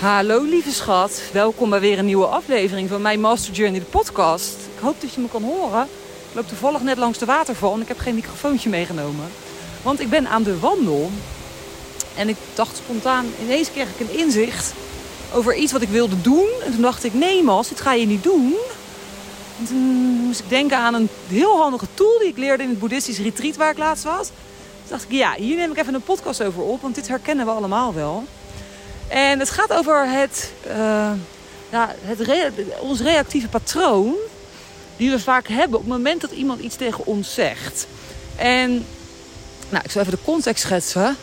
Hallo lieve schat, welkom bij weer een nieuwe aflevering van mijn Master Journey, de podcast. Ik hoop dat je me kan horen. Ik loop toevallig net langs de waterval en ik heb geen microfoontje meegenomen. Want ik ben aan de wandel. En ik dacht spontaan, ineens kreeg ik een inzicht over iets wat ik wilde doen. En toen dacht ik, nee Mas, dit ga je niet doen. En toen moest ik denken aan een heel handige tool die ik leerde in het boeddhistisch retreat waar ik laatst was. Toen dacht ik, ja, hier neem ik even een podcast over op, want dit herkennen we allemaal wel. En het gaat over het, uh, ja, het ons reactieve patroon die we vaak hebben op het moment dat iemand iets tegen ons zegt. En nou, ik zal even de context schetsen.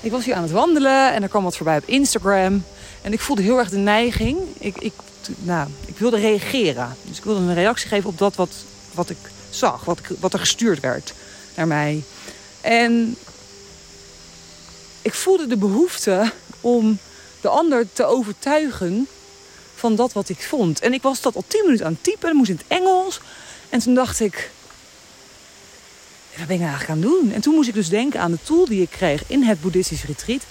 Ik was hier aan het wandelen en er kwam wat voorbij op Instagram. En ik voelde heel erg de neiging. Ik, ik, nou, ik wilde reageren. Dus ik wilde een reactie geven op dat wat, wat ik zag. Wat, ik, wat er gestuurd werd naar mij. En ik voelde de behoefte om de ander te overtuigen van dat wat ik vond. En ik was dat al tien minuten aan het typen. Moest in het Engels. En toen dacht ik, wat ben ik nou aan het doen? En toen moest ik dus denken aan de tool die ik kreeg in het boeddhistisch retreat.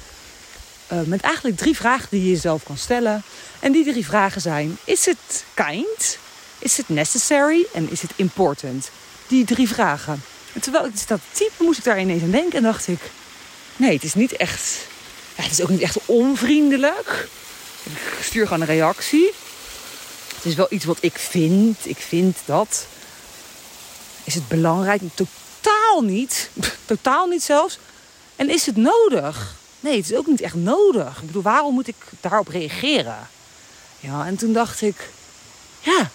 Uh, met eigenlijk drie vragen die je jezelf kan stellen. En die drie vragen zijn: Is het kind? Is het necessary? En is het important? Die drie vragen. En terwijl ik dat type moest ik daar ineens aan denken en dacht ik: Nee, het is niet echt. Het is ook niet echt onvriendelijk. Ik stuur gewoon een reactie. Het is wel iets wat ik vind. Ik vind dat. Is het belangrijk? Totaal niet. Totaal niet zelfs. En is het nodig? Nee, het is ook niet echt nodig. Ik bedoel, waarom moet ik daarop reageren? Ja, en toen dacht ik, ja,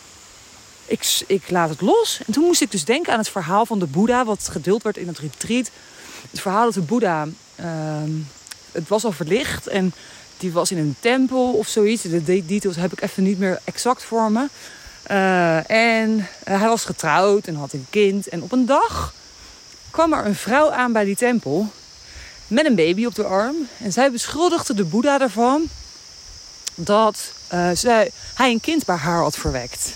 ik, ik laat het los. En toen moest ik dus denken aan het verhaal van de Boeddha, wat gedeeld werd in het retreat. Het verhaal dat de Boeddha, uh, het was al verlicht en die was in een tempel of zoiets. De details heb ik even niet meer exact voor me. Uh, en hij was getrouwd en had een kind. En op een dag kwam er een vrouw aan bij die tempel met een baby op de arm. En zij beschuldigde de Boeddha ervan dat uh, zij, hij een kind bij haar had verwekt.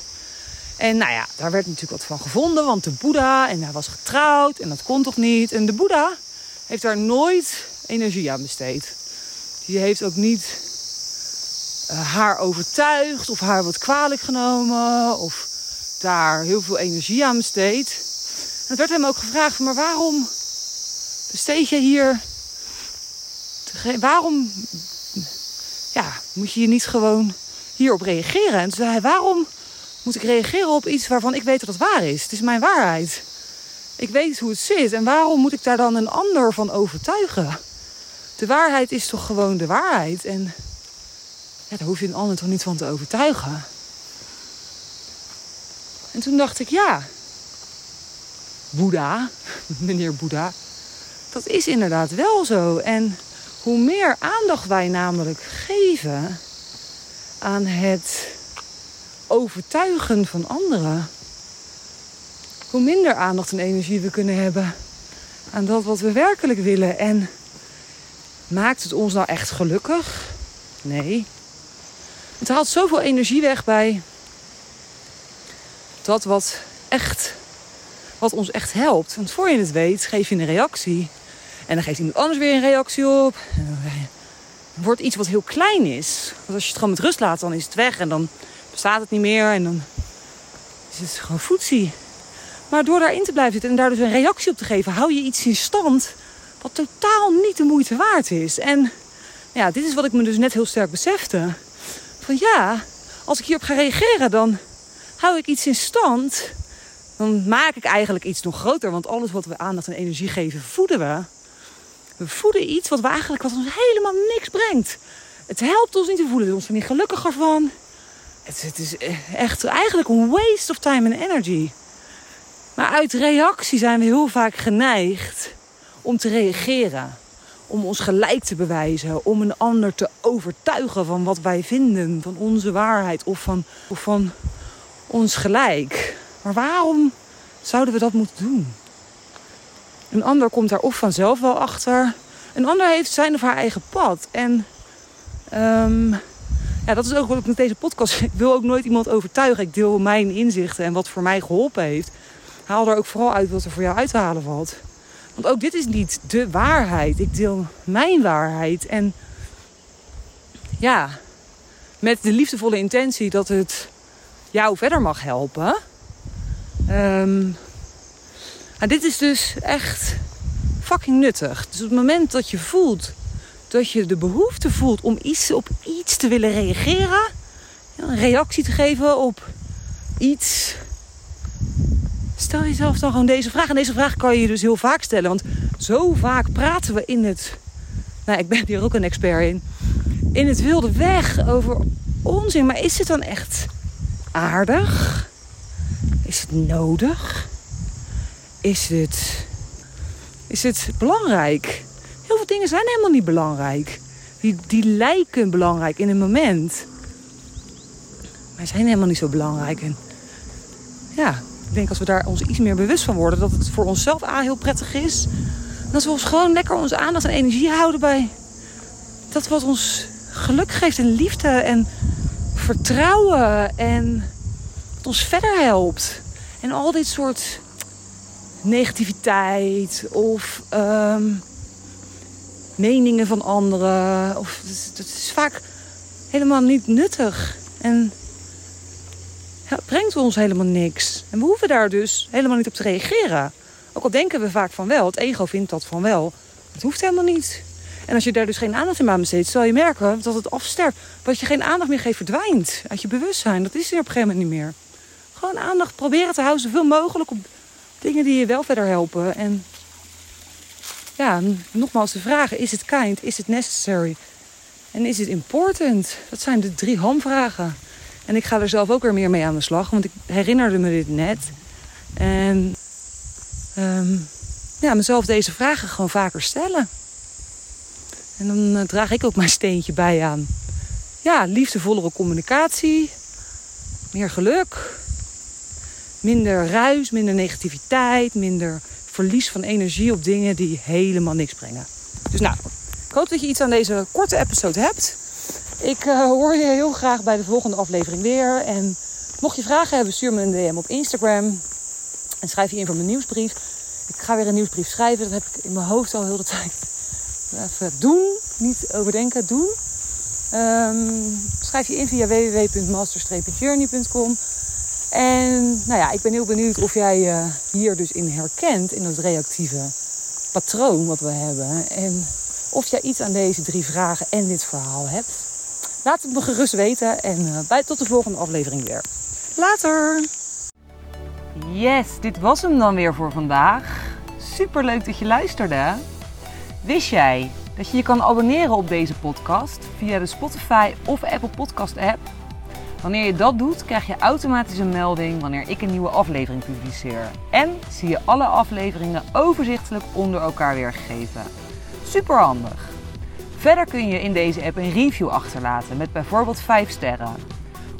En nou ja, daar werd natuurlijk wat van gevonden, want de Boeddha en hij was getrouwd en dat kon toch niet. En de Boeddha heeft daar nooit energie aan besteed. Die heeft ook niet uh, haar overtuigd of haar wat kwalijk genomen of daar heel veel energie aan besteed. En het werd hem ook gevraagd, maar waarom besteed je hier waarom ja, moet je hier niet gewoon hierop reageren? En toen zei hij, waarom moet ik reageren op iets waarvan ik weet dat het waar is? Het is mijn waarheid. Ik weet hoe het zit. En waarom moet ik daar dan een ander van overtuigen? De waarheid is toch gewoon de waarheid. En daar hoef je een ander toch niet van te overtuigen. En toen dacht ik, ja, Boeddha, meneer Boeddha, dat is inderdaad wel zo. En hoe meer aandacht wij namelijk geven aan het overtuigen van anderen, hoe minder aandacht en energie we kunnen hebben aan dat wat we werkelijk willen. En maakt het ons nou echt gelukkig? Nee. Het haalt zoveel energie weg bij dat wat echt, wat ons echt helpt. Want voor je het weet, geef je een reactie en dan geeft iemand anders weer een reactie op. En dan wordt iets wat heel klein is. Want als je het gewoon met rust laat, dan is het weg. En dan bestaat het niet meer. En dan is het gewoon voetzie. Maar door daarin te blijven zitten en daar dus een reactie op te geven, hou je iets in stand wat totaal niet de moeite waard is. En ja, dit is wat ik me dus net heel sterk besefte. Van ja, als ik hierop ga reageren, dan hou ik iets in stand. Dan maak ik eigenlijk iets nog groter. Want alles wat we aandacht en energie geven, voeden we. We voeden iets wat, we eigenlijk, wat ons helemaal niks brengt. Het helpt ons niet, we voelen ons er niet gelukkiger van. Het, het is echt eigenlijk een waste of time and energy. Maar uit reactie zijn we heel vaak geneigd om te reageren. Om ons gelijk te bewijzen. Om een ander te overtuigen van wat wij vinden. Van onze waarheid of van, of van ons gelijk. Maar waarom zouden we dat moeten doen? Een ander komt daar of vanzelf wel achter. Een ander heeft zijn of haar eigen pad. En um, ja, dat is ook wat ik met deze podcast. Ik wil ook nooit iemand overtuigen. Ik deel mijn inzichten en wat voor mij geholpen heeft. Haal er ook vooral uit wat er voor jou uit te halen valt. Want ook dit is niet de waarheid. Ik deel mijn waarheid. En ja, met de liefdevolle intentie dat het jou verder mag helpen. Um, dit is dus echt fucking nuttig. Dus op het moment dat je voelt dat je de behoefte voelt om iets, op iets te willen reageren, een reactie te geven op iets. Stel jezelf dan gewoon deze vraag. En deze vraag kan je dus heel vaak stellen. Want zo vaak praten we in het. Nou, ik ben hier ook een expert in. In het wilde weg over onzin. Maar is het dan echt aardig? Is het nodig? Is het. Is het belangrijk? Heel veel dingen zijn helemaal niet belangrijk. Die, die lijken belangrijk in een moment. Maar zijn helemaal niet zo belangrijk. En ja, ik denk als we daar ons iets meer bewust van worden, dat het voor onszelf aan heel prettig is. Dat we ons gewoon lekker onze aandacht en energie houden bij dat wat ons geluk geeft en liefde en vertrouwen en ons verder helpt. En al dit soort negativiteit of ehm, meningen van anderen. Of, dat, is vaak helemaal niet nuttig. En het brengt ons helemaal niks. En we hoeven daar dus helemaal niet op te reageren. Ook al denken we vaak van wel, het ego vindt dat van wel. Het hoeft helemaal niet. En als je daar dus geen aandacht in aan besteedt, zal je merken dat het afsterft. Dat je geen aandacht meer geeft, verdwijnt uit je bewustzijn. Dat is er op een gegeven moment niet meer. Gewoon aandacht proberen te houden, zoveel mogelijk op dingen die je wel verder helpen. En ja, nogmaals de vraag: is het kind? Is het necessary? En is het important? Dat zijn de drie hamvragen. En ik ga er zelf ook weer meer mee aan de slag, want ik herinnerde me dit net. En um, ja, mezelf deze vragen gewoon vaker stellen. En dan eh, draag ik ook mijn steentje bij aan. Ja, liefdevollere communicatie, meer geluk, minder ruis, minder negativiteit, minder verlies van energie op dingen die helemaal niks brengen. Dus nou, ik hoop dat je iets aan deze korte episode hebt. Ik uh, hoor je heel graag bij de volgende aflevering weer. En mocht je vragen hebben, stuur me een DM op Instagram. En schrijf je in voor mijn nieuwsbrief. Ik ga weer een nieuwsbrief schrijven. Dat heb ik in mijn hoofd al heel de tijd. Even doen. Niet overdenken, doen. Um, schrijf je in via www.master-journey.com. En nou ja, ik ben heel benieuwd of jij je hier dus in herkent, in dat reactieve patroon wat we hebben. En of jij iets aan deze drie vragen en dit verhaal hebt. Laat het me gerust weten en uh, bij, tot de volgende aflevering weer. Later! Yes, dit was hem dan weer voor vandaag. Super leuk dat je luisterde. Wist jij dat je je kan abonneren op deze podcast via de Spotify of Apple Podcast app? Wanneer je dat doet, krijg je automatisch een melding wanneer ik een nieuwe aflevering publiceer. En zie je alle afleveringen overzichtelijk onder elkaar weergegeven. Super handig! Verder kun je in deze app een review achterlaten met bijvoorbeeld 5 sterren.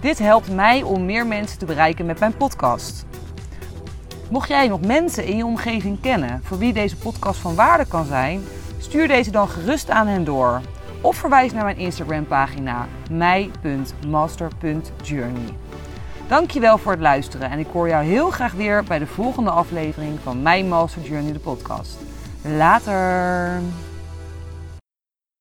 Dit helpt mij om meer mensen te bereiken met mijn podcast. Mocht jij nog mensen in je omgeving kennen voor wie deze podcast van waarde kan zijn, stuur deze dan gerust aan hen door. Of verwijs naar mijn Instagram pagina mij.master.journey. Dankjewel voor het luisteren en ik hoor jou heel graag weer bij de volgende aflevering van My Master Journey de podcast. Later!